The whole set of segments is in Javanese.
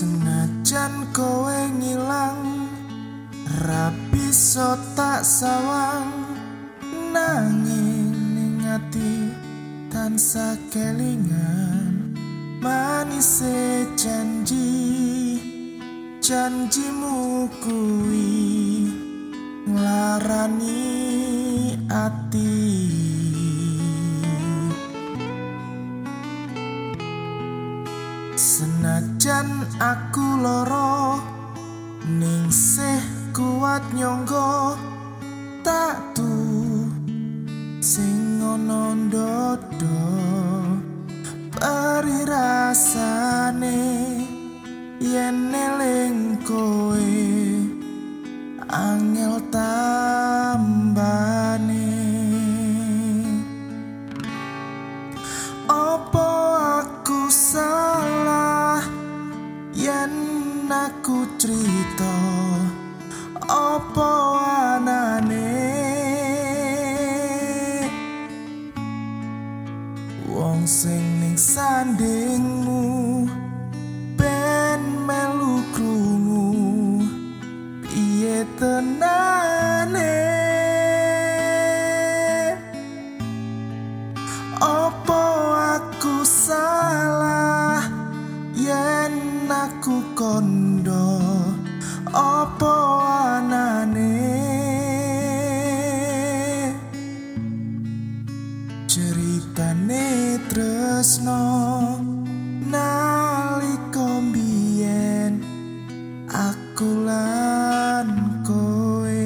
Senajan kowe ngilang Rabi so tak sawang. Nanging ning ati tansah kelingan Manise janji Janjimu kuwi nglarani ati aku loro ningsih kuat nyonggo aku cerita opo anane? Wong sing ning sandingmu aku kondo opo anane? Ceritane tresno nalika mbiyen aku lan kowe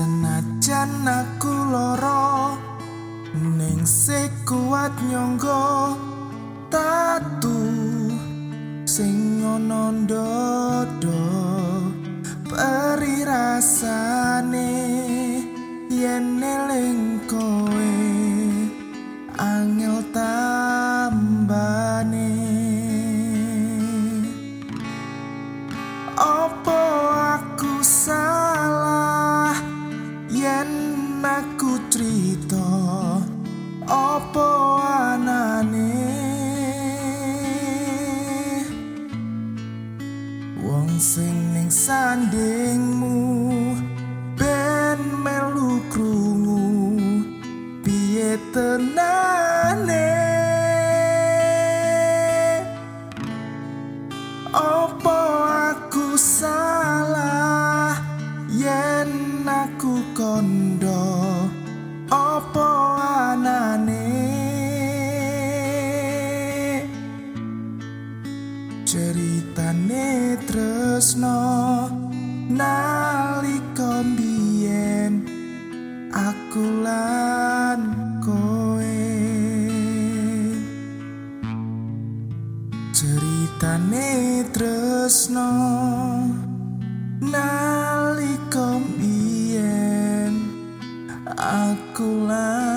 Senajan aku loro ning kuat nyonggo tatu sing ana ndodo peri rasane yen eling kowe. Angel tambane ning ceritane tresno nalika mbiyen aku lan kowe ceritane tresno nalika mbiyen aku lan